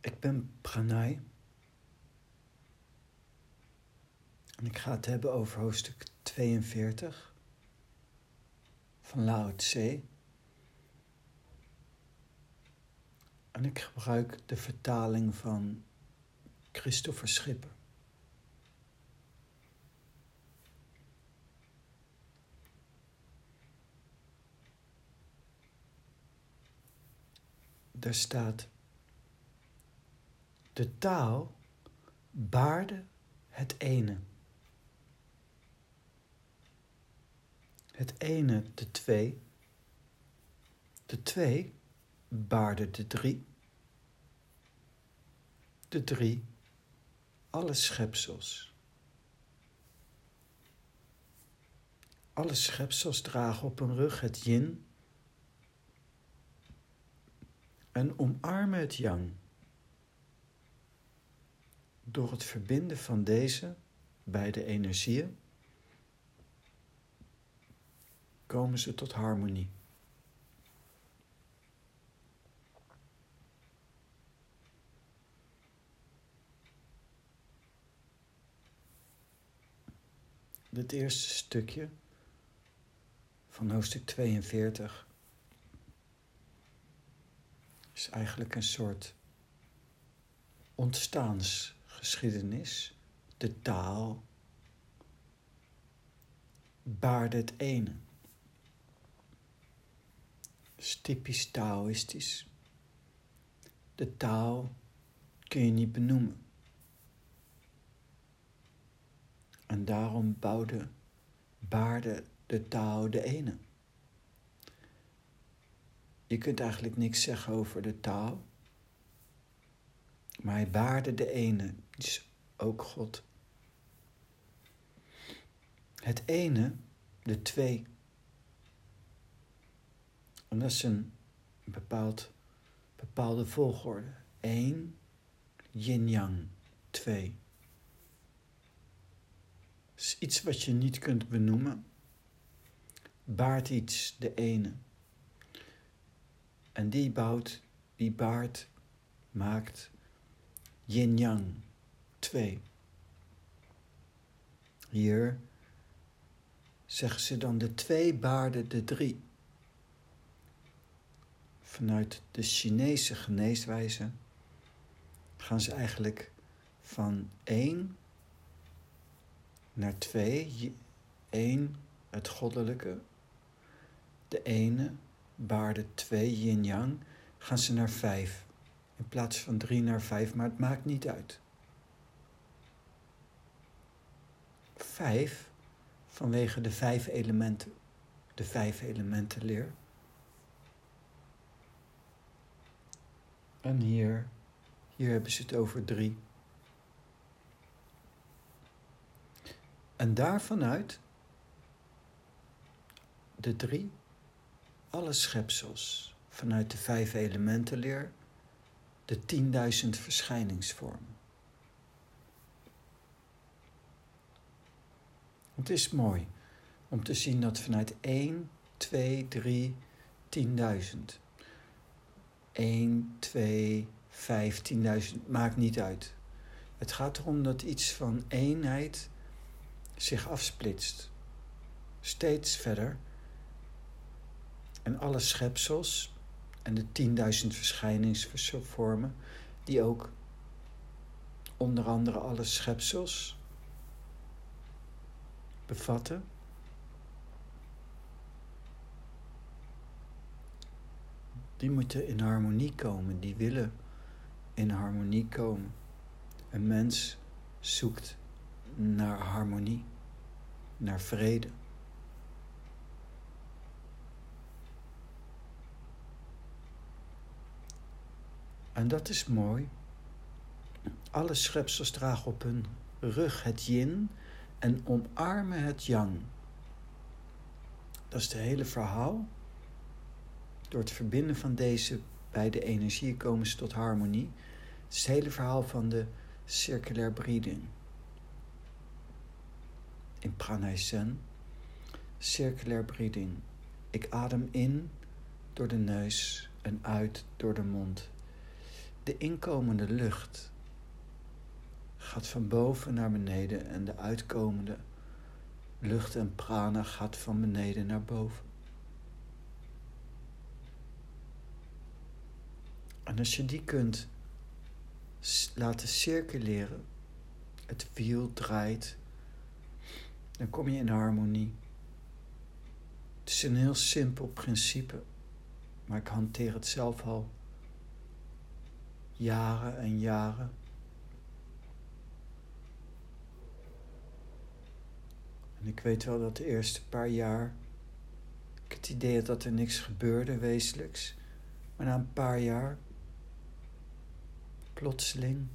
Ik ben Pranay. En ik ga het hebben over hoofdstuk 42 van Lao Tse. En ik gebruik de vertaling van Christopher Schipper. Daar staat: De taal baarde het ene. Het ene de twee. De twee baarde de drie. De drie alle schepsels. Alle schepsels dragen op hun rug het yin en omarmen het yang. Door het verbinden van deze beide energieën komen ze tot harmonie. Dit eerste stukje van hoofdstuk 42 is eigenlijk een soort ontstaansgeschiedenis. De taal baarde het ene. Dat is typisch Taoïstisch. De taal kun je niet benoemen. En daarom bouwde, baarde de taal de ene. Je kunt eigenlijk niks zeggen over de taal. Maar hij baarde de ene, is ook God. Het ene, de twee. En dat is een bepaald, bepaalde volgorde. Eén, yin-yang, twee. is iets wat je niet kunt benoemen. Baart iets, de ene. En die bouwt, die baart, maakt yin-yang, twee. Hier zeggen ze dan de twee baarden de drie. Vanuit de Chinese geneeswijze gaan ze eigenlijk van één naar twee. Eén, het goddelijke. De ene baarde twee yin-yang, gaan ze naar vijf. In plaats van drie naar vijf, maar het maakt niet uit. Vijf, vanwege de vijf elementen, de vijf elementen leer. En hier, hier hebben ze het over drie. En daarvanuit de drie alle schepsels vanuit de vijf elementenleer de tienduizend verschijningsvormen. Het is mooi om te zien dat vanuit 1, 2, 3, 10.000. 1, 2, 5, 10.000, maakt niet uit. Het gaat erom dat iets van eenheid zich afsplitst. Steeds verder en alle schepsels en de tienduizend verschijningsvormen, die ook onder andere alle schepsels bevatten. Die moeten in harmonie komen, die willen in harmonie komen. Een mens zoekt naar harmonie, naar vrede. En dat is mooi. Alle schepsels dragen op hun rug het yin en omarmen het yang. Dat is het hele verhaal. Door het verbinden van deze beide energieën komen ze tot harmonie. Het is het hele verhaal van de circulair breeding. In Pranay Zen, circulair breeding. Ik adem in door de neus en uit door de mond. De inkomende lucht gaat van boven naar beneden en de uitkomende lucht en prana gaat van beneden naar boven. En als je die kunt laten circuleren, het wiel draait, dan kom je in harmonie. Het is een heel simpel principe, maar ik hanteer het zelf al jaren en jaren. En ik weet wel dat de eerste paar jaar ik het idee had dat er niks gebeurde wezenlijks. Maar na een paar jaar, plotseling,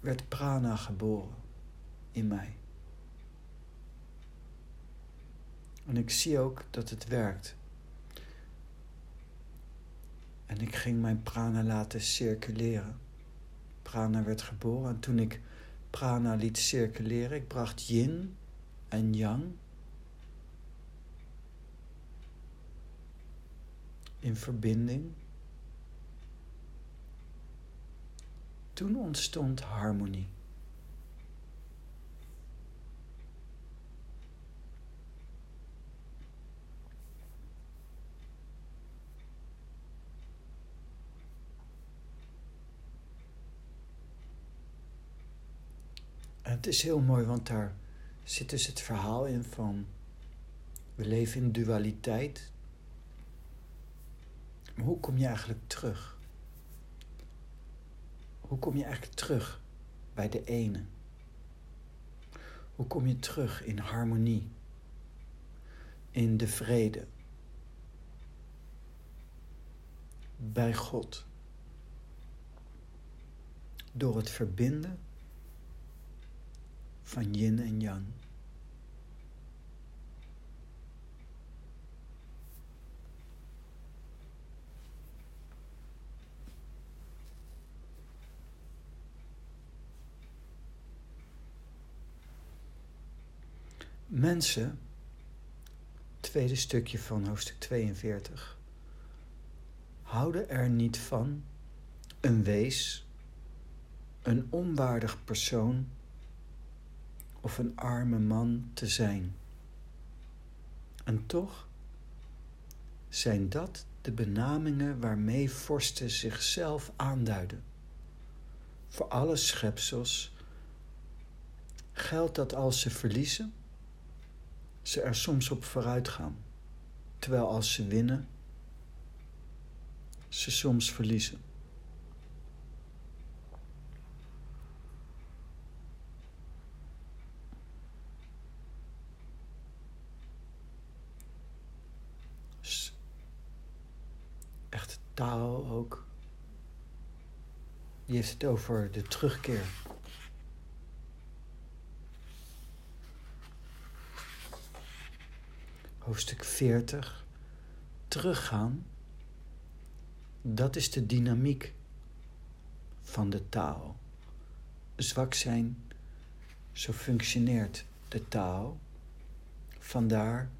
werd prana geboren in mij. En ik zie ook dat het werkt. En ik ging mijn prana laten circuleren. Prana werd geboren en toen ik prana liet circuleren, ik bracht yin en yang in verbinding. Toen ontstond harmonie. Het is heel mooi, want daar zit dus het verhaal in van we leven in dualiteit. Maar hoe kom je eigenlijk terug? Hoe kom je eigenlijk terug bij de ene? Hoe kom je terug in harmonie? In de vrede? Bij God? Door het verbinden van yin en yang. Mensen, tweede stukje van hoofdstuk 42, houden er niet van een wees, een onwaardig persoon of een arme man te zijn. En toch zijn dat de benamingen waarmee vorsten zichzelf aanduiden. Voor alle schepsels geldt dat als ze verliezen, ze er soms op vooruit gaan, terwijl als ze winnen, ze soms verliezen. Tao ook. Die heeft het over de terugkeer. Hoofdstuk 40. Teruggaan. Dat is de dynamiek van de taal. Zwak zijn, zo functioneert de taal. Vandaar,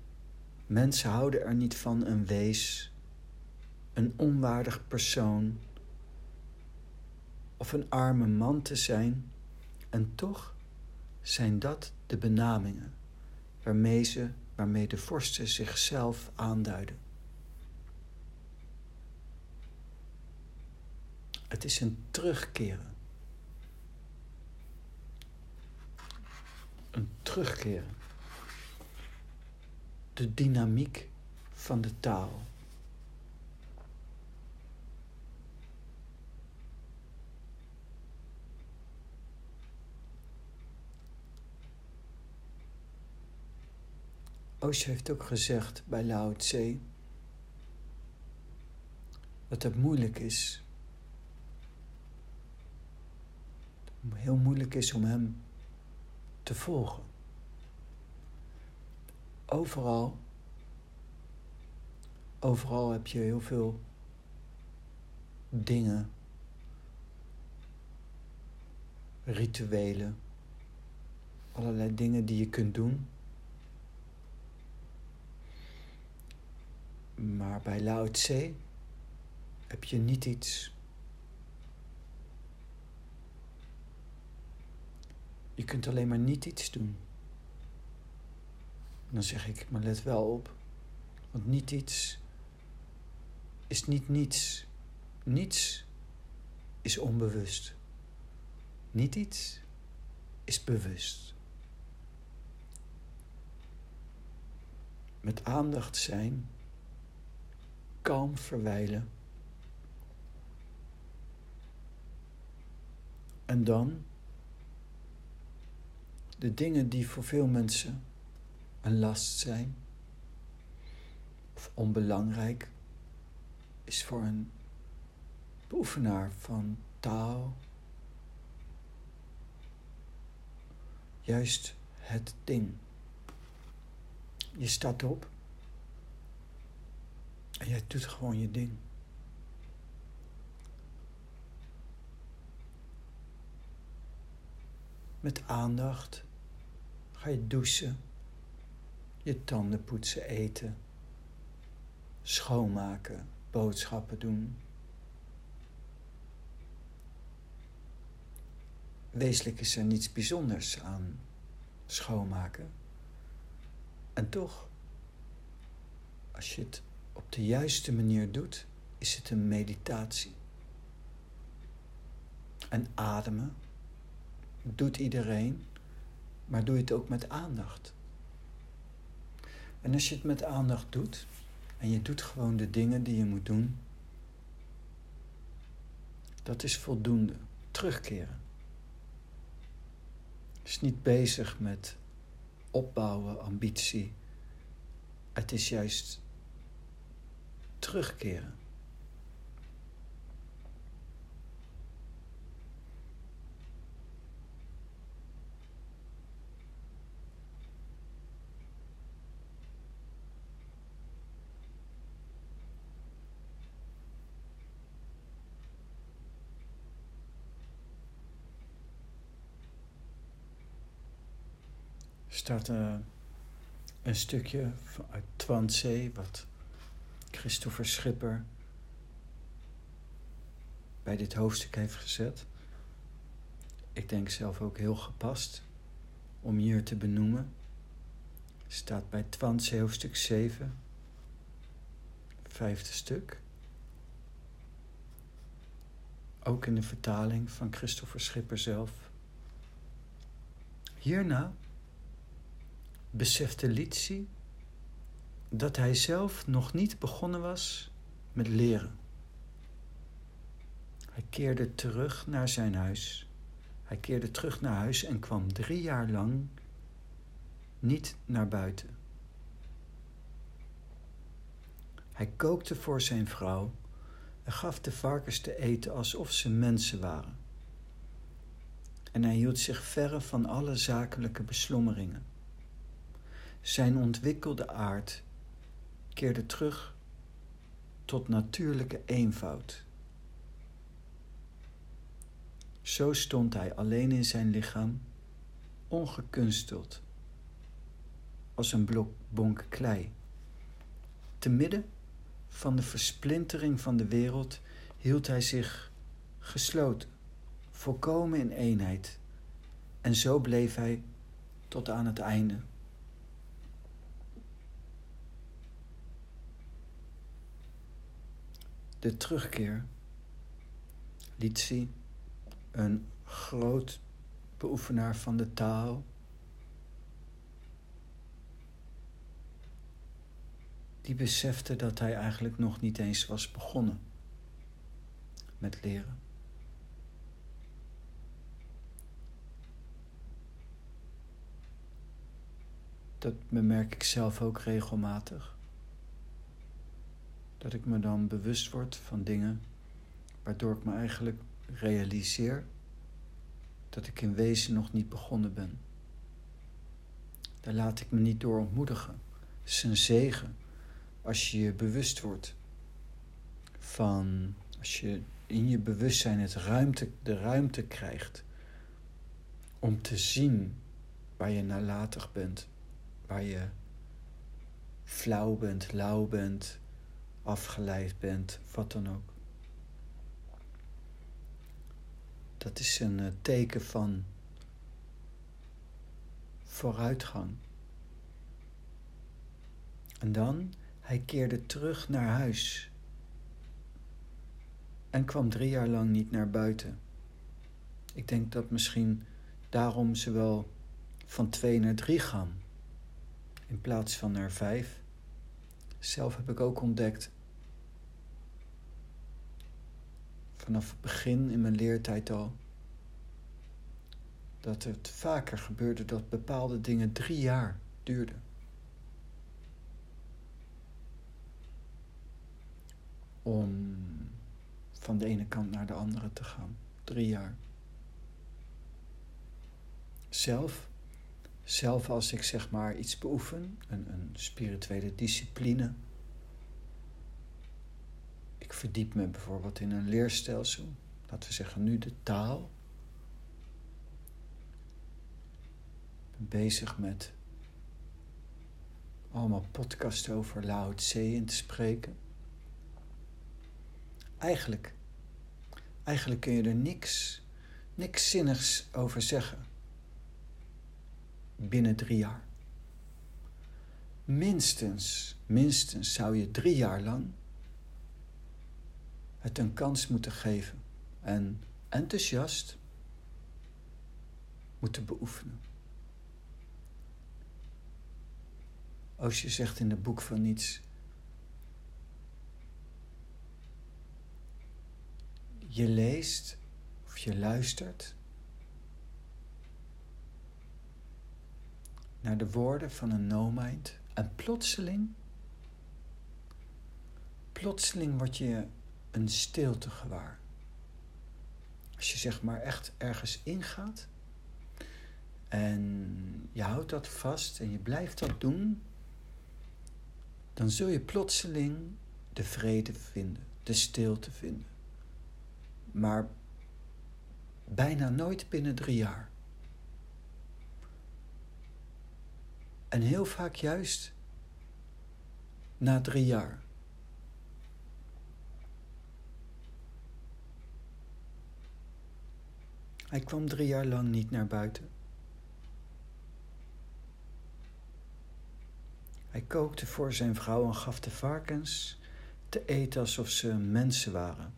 mensen houden er niet van een wees een onwaardig persoon of een arme man te zijn, en toch zijn dat de benamingen waarmee, ze, waarmee de vorsten zichzelf aanduiden. Het is een terugkeren. Een terugkeren. De dynamiek van de taal. Osho heeft ook gezegd bij Lao Tse dat het moeilijk is. Heel moeilijk is om hem te volgen. Overal, overal heb je heel veel dingen, rituelen, allerlei dingen die je kunt doen Maar bij Lao Tse heb je niet iets. Je kunt alleen maar niet iets doen. dan zeg ik, maar let wel op. Want niet iets is niet niets. Niets is onbewust. Niet iets is bewust. Met aandacht zijn, kalm verwijlen. En dan de dingen die voor veel mensen een last zijn of onbelangrijk, is voor een beoefenaar van taal juist het ding. Je staat op en jij doet gewoon je ding. Met aandacht ga je douchen, je tanden poetsen, eten, schoonmaken, boodschappen doen. Wezenlijk is er niets bijzonders aan schoonmaken. En toch, als je het op de juiste manier doet, is het een meditatie. En ademen doet iedereen, maar doe het ook met aandacht. En als je het met aandacht doet en je doet gewoon de dingen die je moet doen, dat is voldoende. Terugkeren. is niet bezig met opbouwen, ambitie. Het is juist terugkeren. staat uh, een stukje uit Twanzee, wat Christopher Schipper bij dit hoofdstuk heeft gezet. Ik denk zelf ook heel gepast om hier te benoemen. Staat bij Twanzee hoofdstuk 7, vijfde stuk. Ook in de vertaling van Christopher Schipper zelf. Hierna besefte Litsi dat hij zelf nog niet begonnen was met leren. Hij keerde terug naar zijn huis. Hij keerde terug naar huis en kwam drie jaar lang niet naar buiten. Hij kookte voor zijn vrouw en gaf de varkens te eten alsof ze mensen waren. En hij hield zich verre van alle zakelijke beslommeringen. Zijn ontwikkelde aard keerde terug tot natuurlijke eenvoud. Zo stond hij alleen in zijn lichaam, ongekunsteld, als een blok bonk klei. Te midden van de versplintering van de wereld hield hij zich gesloten, volkomen in eenheid. En zo bleef hij tot aan het einde. De terugkeer liet zien een groot beoefenaar van de taal. Die besefte dat hij eigenlijk nog niet eens was begonnen met leren. Dat bemerk ik zelf ook regelmatig dat ik me dan bewust word van dingen waardoor ik me eigenlijk realiseer dat ik in wezen nog niet begonnen ben. Daar laat ik me niet door ontmoedigen. Het is een zegen als je je bewust wordt van, als je in je bewustzijn het ruimte, de ruimte krijgt om te zien waar je nalatig bent, waar je flauw bent, lauw bent, afgeleid bent, wat dan ook. Dat is een eh, teken van vooruitgang. En dan, hij keerde terug naar huis en kwam drie jaar lang niet naar buiten. Ik denk dat misschien daarom ze wel van twee naar drie gaan, in plaats van naar vijf. Zelf heb ik ook ontdekt, vanaf het begin in mijn leertijd al, dat het vaker gebeurde dat bepaalde dingen drie jaar duurden. Om van de ene kant naar de andere te gaan. Drie jaar. Zelf, zelf als ik zeg maar iets beoefen, een, een spirituele discipline. Ik verdiep me bijvoorbeeld in een leerstelsel. Laten we zeggen nu de taal. Ik ben bezig met allemaal podcasts over Lao Tse in te spreken. Eigenlijk, eigenlijk kun je er niks, niks zinnigs over zeggen. Binnen drie jaar. Minstens, minstens zou je drie jaar lang het een kans moeten geven en enthousiast moeten beoefenen. Als je zegt in het boek van niets, je leest of je luistert naar de woorden van een no-mind en plotseling, plotseling word je een stilte gewaar. Als je zeg maar echt ergens ingaat en je houdt dat vast en je blijft dat doen, dan zul je plotseling de vrede vinden, de stilte vinden maar bijna nooit binnen drie jaar. En heel vaak juist na drie jaar. Hij kwam drie jaar lang niet naar buiten. Hij kookte voor zijn vrouw en gaf de varkens te eten alsof ze mensen waren.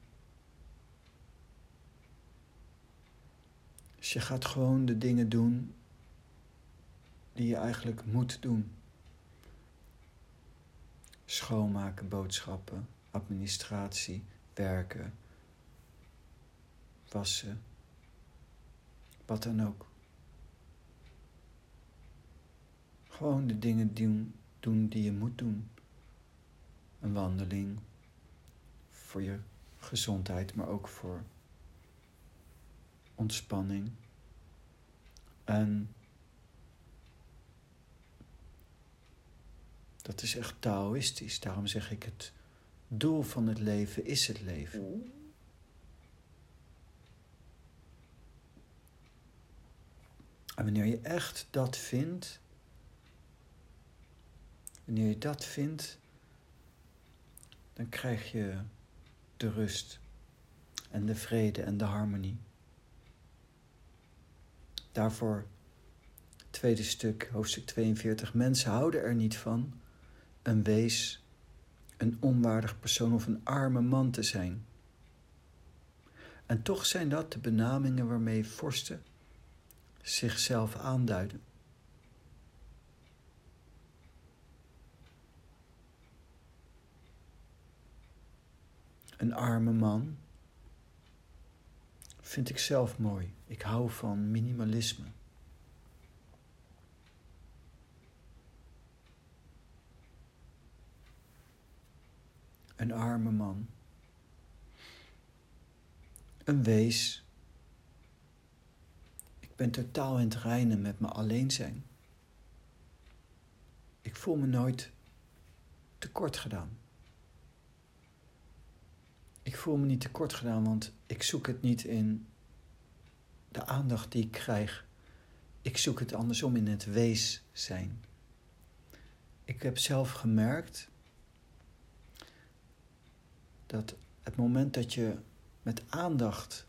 Dus je gaat gewoon de dingen doen die je eigenlijk moet doen. Schoonmaken, boodschappen, administratie, werken, wassen, wat dan ook. Gewoon de dingen doen, doen die je moet doen. Een wandeling voor je gezondheid, maar ook voor ontspanning. En dat is echt Taoïstisch. Daarom zeg ik het doel van het leven is het leven. En wanneer je echt dat vindt, wanneer je dat vindt, dan krijg je de rust en de vrede en de harmonie. Daarvoor, tweede stuk, hoofdstuk 42. Mensen houden er niet van een wees, een onwaardig persoon of een arme man te zijn. En toch zijn dat de benamingen waarmee vorsten zichzelf aanduiden. Een arme man vind ik zelf mooi. Ik hou van minimalisme. Een arme man. Een wees. Ik ben totaal in het reinen met mijn alleen zijn. Ik voel me nooit tekort gedaan. Ik voel me niet tekort gedaan, want ik zoek het niet in de aandacht die ik krijg. Ik zoek het andersom in het wees zijn. Ik heb zelf gemerkt dat het moment dat je met aandacht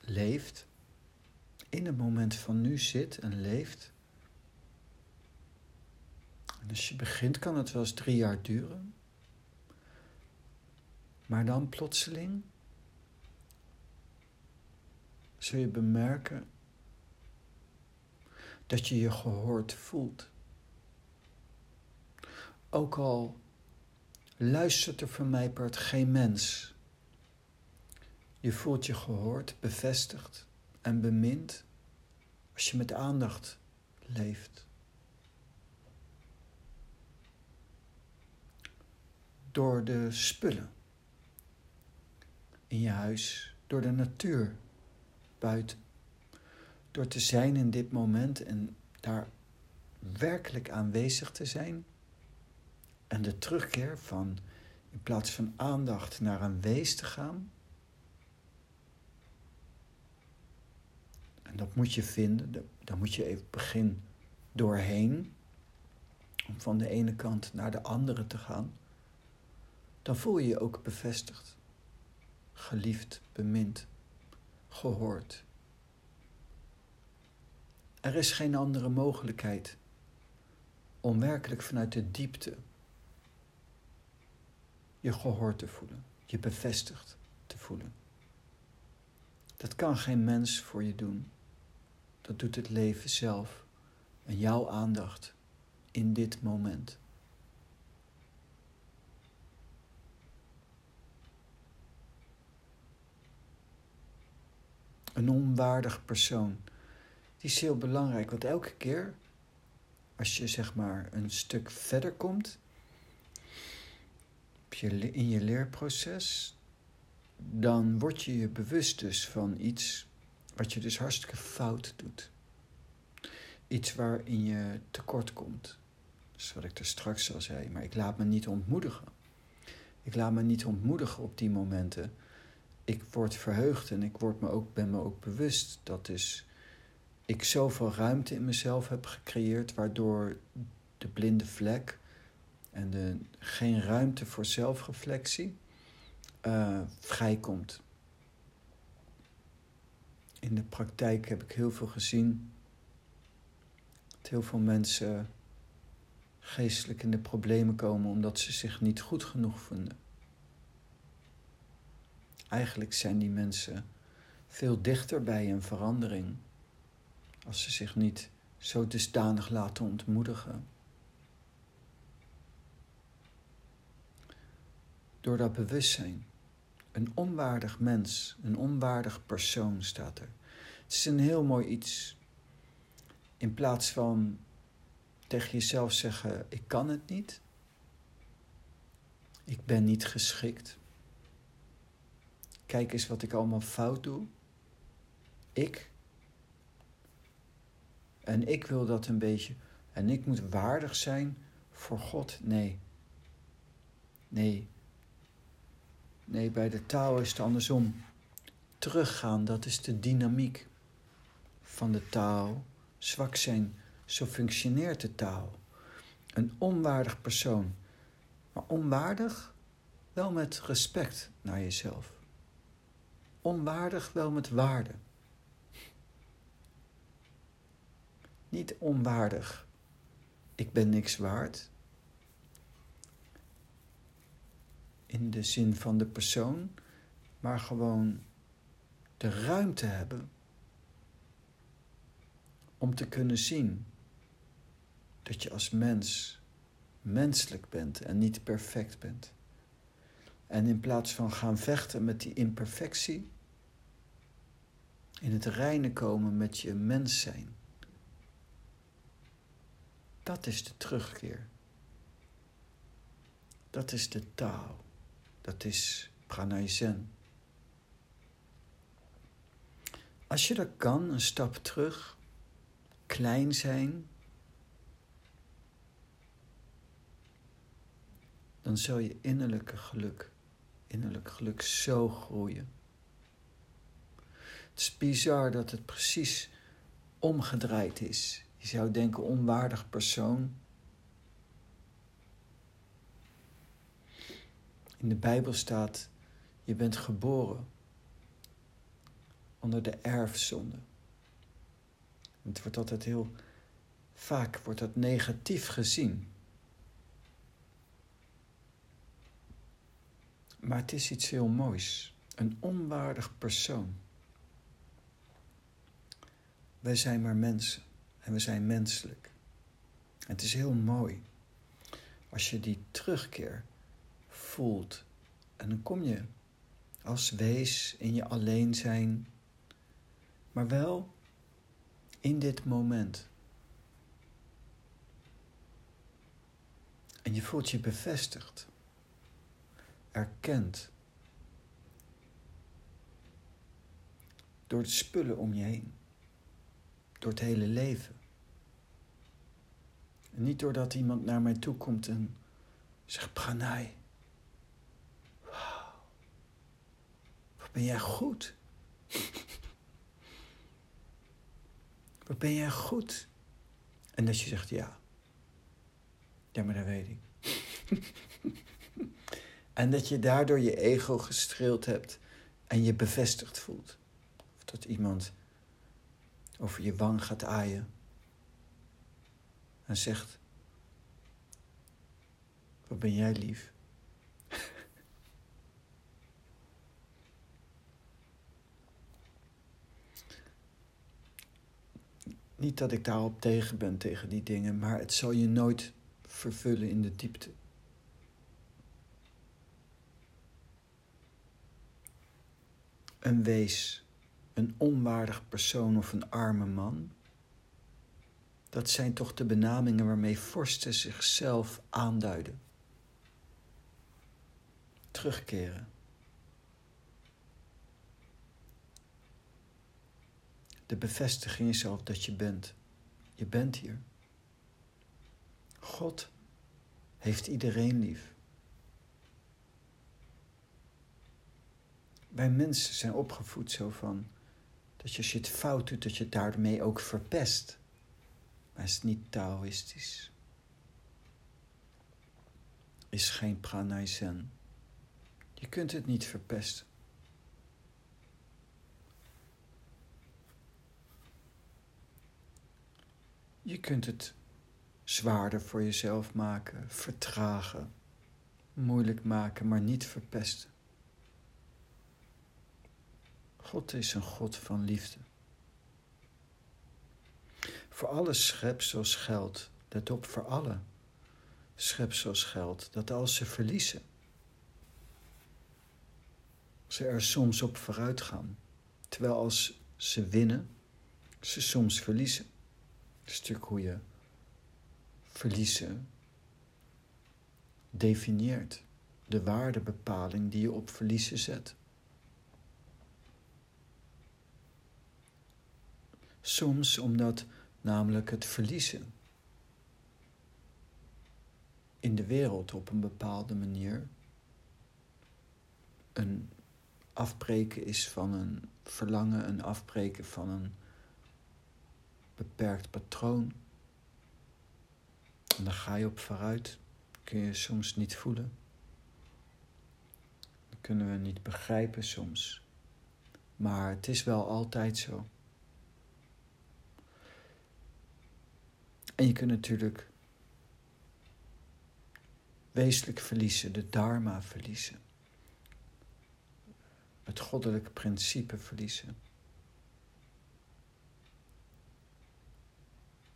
leeft, in het moment van nu zit en leeft. En als je begint kan het wel eens drie jaar duren. Maar dan plotseling zul je bemerken dat je je gehoord voelt. Ook al luistert er van mij part geen mens. Je voelt je gehoord, bevestigd en bemind als je met aandacht leeft. Door de spullen in je huis, door de natuur buiten. Door te zijn in dit moment en daar werkelijk aanwezig te zijn. En de terugkeer van in plaats van aandacht naar een wees te gaan. En dat moet je vinden, daar moet je even begin doorheen. Om van de ene kant naar de andere te gaan. Dan voel je je ook bevestigd, geliefd, bemind, gehoord. Er is geen andere mogelijkheid om werkelijk vanuit de diepte je gehoord te voelen, je bevestigd te voelen. Dat kan geen mens voor je doen. Dat doet het leven zelf en jouw aandacht in dit moment. Een onwaardig persoon die is heel belangrijk, want elke keer als je zeg maar een stuk verder komt in je leerproces, dan word je je bewust dus van iets wat je dus hartstikke fout doet. Iets waarin je tekort komt. Dat is wat ik er straks al zei, maar ik laat me niet ontmoedigen. Ik laat me niet ontmoedigen op die momenten. Ik word verheugd en ik word me ook, ben me ook bewust dat dus ik zoveel ruimte in mezelf heb gecreëerd, waardoor de blinde vlek en de, geen ruimte voor zelfreflectie uh, vrijkomt. In de praktijk heb ik heel veel gezien dat heel veel mensen geestelijk in de problemen komen omdat ze zich niet goed genoeg vinden. Eigenlijk zijn die mensen veel dichter bij een verandering als ze zich niet zo dusdanig laten ontmoedigen. Door dat bewustzijn. Een onwaardig mens, een onwaardig persoon staat er. Het is een heel mooi iets. In plaats van tegen jezelf zeggen: Ik kan het niet. Ik ben niet geschikt. Kijk eens wat ik allemaal fout doe. Ik en ik wil dat een beetje. En ik moet waardig zijn voor God. Nee. Nee. Nee, bij de taal is het andersom. Teruggaan, dat is de dynamiek van de taal. Zwak zijn, zo functioneert de taal. Een onwaardig persoon. Maar onwaardig wel met respect naar jezelf. Onwaardig wel met waarde. Niet onwaardig. Ik ben niks waard. In de zin van de persoon, maar gewoon de ruimte hebben om te kunnen zien dat je als mens menselijk bent en niet perfect bent. En in plaats van gaan vechten met die imperfectie, in het reine komen met je mens zijn. Dat is de terugkeer. Dat is de taal. Dat is pranay zen. Als je dat kan, een stap terug, klein zijn, dan zal je innerlijke geluk, innerlijk geluk zo groeien. Het is bizar dat het precies omgedraaid is. Je zou denken onwaardig persoon. In de Bijbel staat, je bent geboren onder de erfzonde. Het wordt altijd heel vaak wordt dat negatief gezien. Maar het is iets heel moois. Een onwaardig persoon. Wij zijn maar mensen en we zijn menselijk. Het is heel mooi als je die terugkeer voelt. En dan kom je als wees in je alleen zijn, maar wel in dit moment. En je voelt je bevestigd, erkend door de spullen om je heen, door het hele leven. En niet doordat iemand naar mij toe komt en zegt: Pranay, wauw, wat ben jij goed? wat ben jij goed? En dat je zegt: Ja, ja, maar dat weet ik. en dat je daardoor je ego gestreeld hebt en je bevestigd voelt. Of dat iemand over je wang gaat aaien en zegt: Wat ben jij lief? Niet dat ik daarop tegen ben, tegen die dingen, maar het zal je nooit vervullen in de diepte. Een wees, een onwaardig persoon of een arme man. Dat zijn toch de benamingen waarmee vorsten zichzelf aanduiden. Terugkeren. De bevestiging is zelf dat je bent. Je bent hier. God heeft iedereen lief. Wij mensen zijn opgevoed zo van dat je als je het fout doet, dat je het daarmee ook verpest. Maar is niet Taoïstisch. Is geen pranay zen. Je kunt het niet verpesten. Je kunt het zwaarder voor jezelf maken, vertragen, moeilijk maken, maar niet verpesten. God is een God van liefde. Voor alle schepsels geldt, let op, voor alle schepsels geldt dat als ze verliezen, ze er soms op vooruit gaan, terwijl als ze winnen, ze soms verliezen. Dat is hoe je verliezen definieert de waardebepaling die je op verliezen zet. Soms omdat namelijk het verliezen in de wereld op een bepaalde manier een afbreken is van een verlangen, een afbreken van een beperkt patroon. En dan ga je op vooruit. Kun je soms niet voelen. Dat kunnen we niet begrijpen soms. Maar het is wel altijd zo. En je kunt natuurlijk wezenlijk verliezen, de dharma verliezen. Het goddelijke principe verliezen.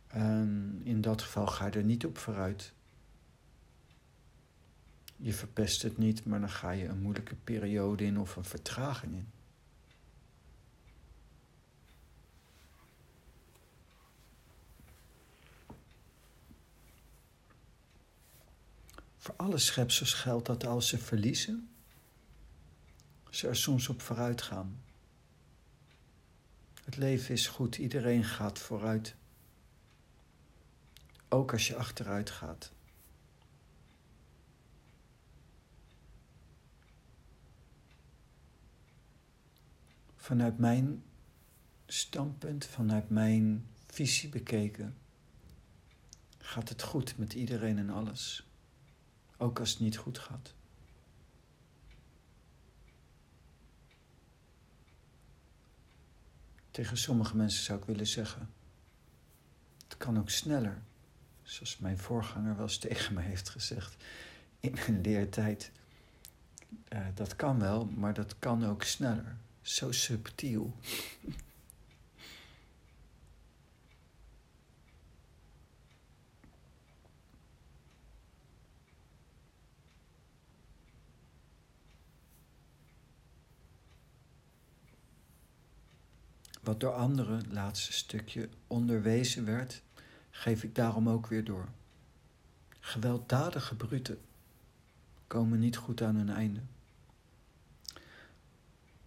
En in dat geval ga je er niet op vooruit. Je verpest het niet, maar dan ga je een moeilijke periode in of een vertraging in. Voor alle schepsels geldt dat als ze verliezen, ze er soms op vooruit gaan. Het leven is goed, iedereen gaat vooruit. Ook als je achteruit gaat. Vanuit mijn standpunt, vanuit mijn visie bekeken, gaat het goed met iedereen en alles. Ook als het niet goed gaat. Tegen sommige mensen zou ik willen zeggen: het kan ook sneller. Zoals mijn voorganger wel eens tegen me heeft gezegd in mijn leertijd. Uh, dat kan wel, maar dat kan ook sneller. Zo subtiel. Wat door anderen, laatste stukje, onderwezen werd, geef ik daarom ook weer door. Gewelddadige bruten komen niet goed aan hun einde.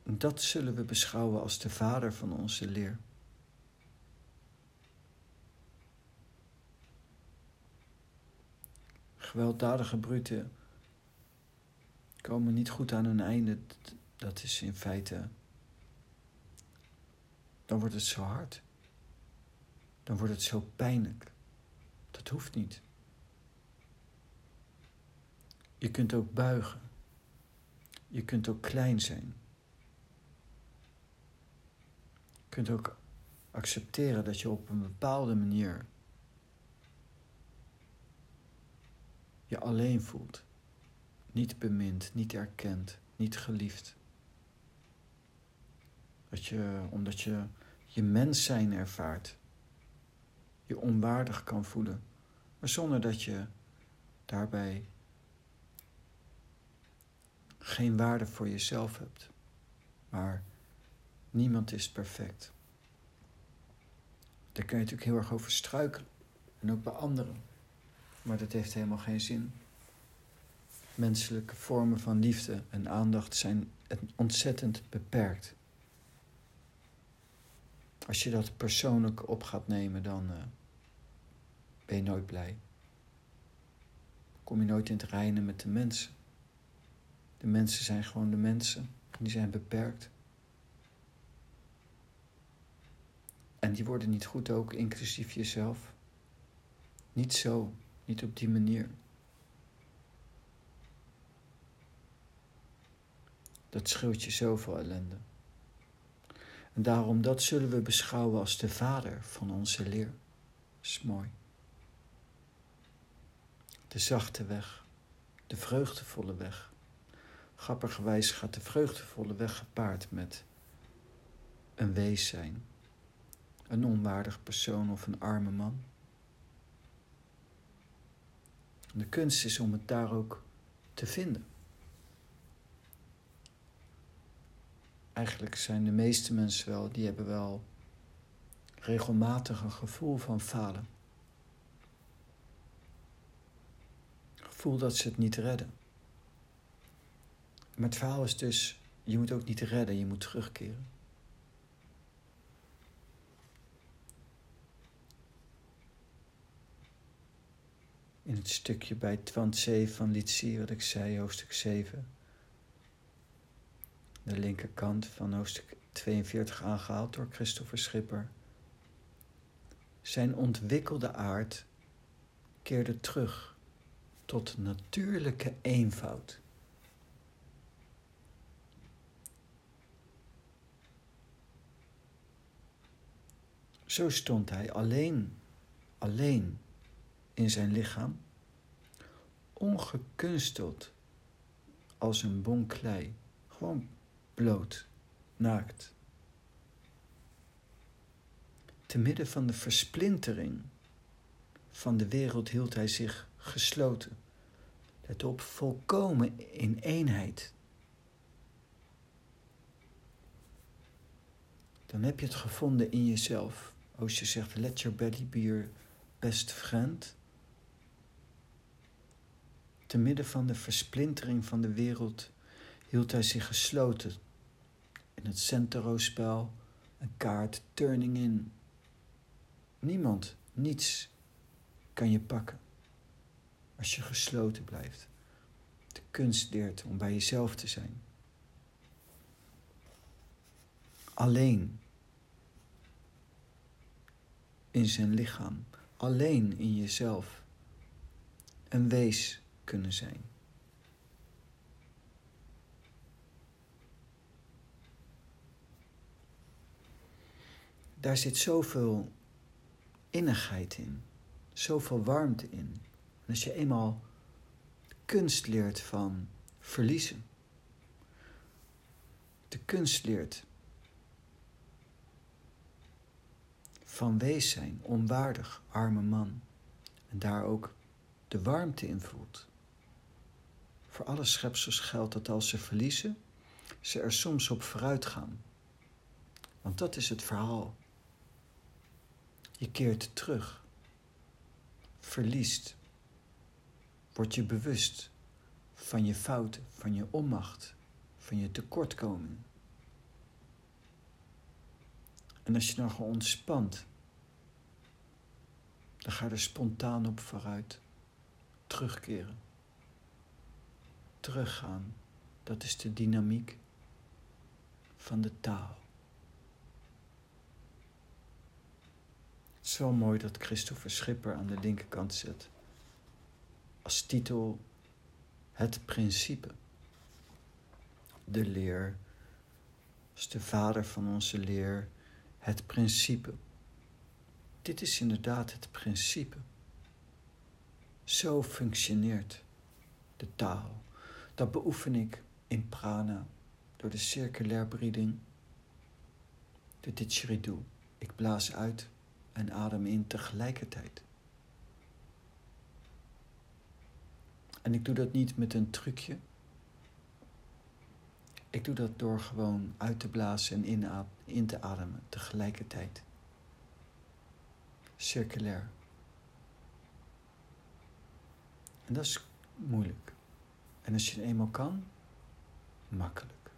Dat zullen we beschouwen als de vader van onze leer. Gewelddadige bruten komen niet goed aan hun einde. Dat is in feite dan wordt het zo hard. Dan wordt het zo pijnlijk. Dat hoeft niet. Je kunt ook buigen. Je kunt ook klein zijn. Je kunt ook accepteren dat je op een bepaalde manier je alleen voelt. Niet bemind, niet erkend, niet geliefd. Dat je, omdat je je mens zijn ervaart. Je onwaardig kan voelen. Maar zonder dat je daarbij geen waarde voor jezelf hebt. Maar niemand is perfect. Daar kan je natuurlijk heel erg over struikelen. En ook bij anderen. Maar dat heeft helemaal geen zin. Menselijke vormen van liefde en aandacht zijn ontzettend beperkt. Als je dat persoonlijk op gaat nemen, dan uh, ben je nooit blij. Kom je nooit in het reinen met de mensen. De mensen zijn gewoon de mensen. Die zijn beperkt. En die worden niet goed ook, inclusief jezelf. Niet zo, niet op die manier. Dat scheelt je zoveel ellende. En daarom dat zullen we beschouwen als de vader van onze leer. Dat is mooi. De zachte weg, de vreugdevolle weg. Grappigerwijs gaat de vreugdevolle weg gepaard met een wees zijn, een onwaardig persoon of een arme man. De kunst is om het daar ook te vinden. eigenlijk zijn de meeste mensen wel, die hebben wel regelmatig een gevoel van falen. Gevoel dat ze het niet redden. Maar het verhaal is dus, je moet ook niet redden, je moet terugkeren. In het stukje bij Twant 7 van Litsie, wat ik zei, hoofdstuk 7 de linkerkant van hoofdstuk 42 aangehaald door Christopher Schipper. Zijn ontwikkelde aard keerde terug tot natuurlijke eenvoud. Zo stond hij alleen, alleen in zijn lichaam, ongekunsteld als een bon klei. Gewoon bloot, naakt. Te midden van de versplintering van de wereld hield hij zich gesloten. Let op, volkomen in eenheid. Dan heb je het gevonden in jezelf. Als je zegt, let your belly be your best friend. Te midden van de versplintering van de wereld hield hij zich gesloten in het Centero-spel, een kaart turning in. Niemand, niets kan je pakken als je gesloten blijft. De kunst leert om bij jezelf te zijn. Alleen in zijn lichaam, alleen in jezelf, een wees kunnen zijn. daar zit zoveel innigheid in, zoveel warmte in. Als je eenmaal kunst leert van verliezen, de kunst leert van wees zijn, onwaardig, arme man, en daar ook de warmte in voelt. Voor alle schepsels geldt dat als ze verliezen, ze er soms op vooruit gaan. Want dat is het verhaal. Je keert terug, verliest, word je bewust van je fouten, van je onmacht, van je tekortkoming. En als je dan gewoon ontspant, dan ga je er spontaan op vooruit. Terugkeren. Teruggaan. Dat is de dynamiek van de taal. Het is wel mooi dat Christopher Schipper aan de linkerkant zet. Als titel Het principe. De leer. Als de vader van onze leer. Het principe. Dit is inderdaad het principe. Zo functioneert de taal. Dat beoefen ik in prana door de circulair breeding, de didgeridoo. Ik blaas uit en adem in tegelijkertijd. En ik doe dat niet met een trucje. Ik doe dat door gewoon uit te blazen en in te ademen tegelijkertijd. Circulair. En dat is moeilijk. En als je het eenmaal kan, makkelijk.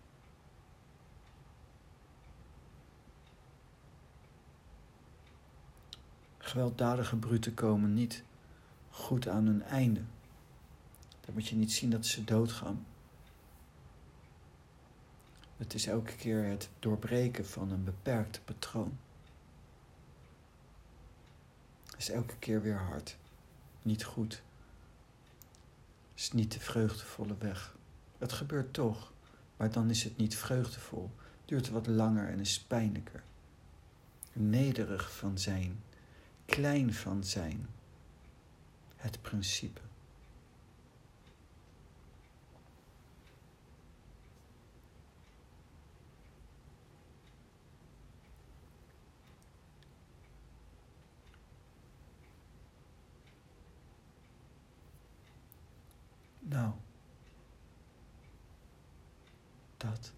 Gewelddadige bruten komen niet goed aan hun einde. Dan moet je niet zien dat ze doodgaan. Het is elke keer het doorbreken van een beperkt patroon. Het is elke keer weer hard. Niet goed. Het is niet de vreugdevolle weg. Het gebeurt toch, maar dan is het niet vreugdevol. Duurt wat langer en is pijnlijker. Nederig van zijn, klein van zijn. Het principe. Nou, dat.